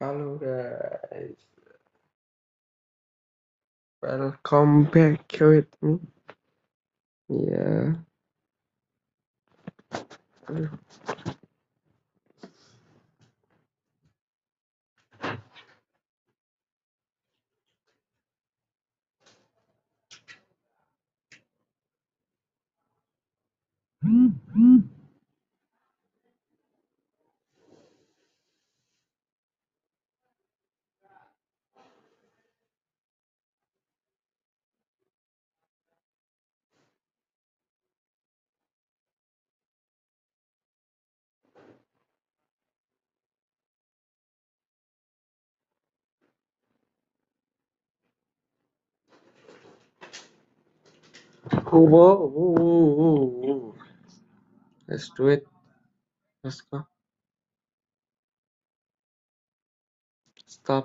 Hello guys, welcome back with me. Yeah, whoa, whoa. Let's do it. Let's go. Stop.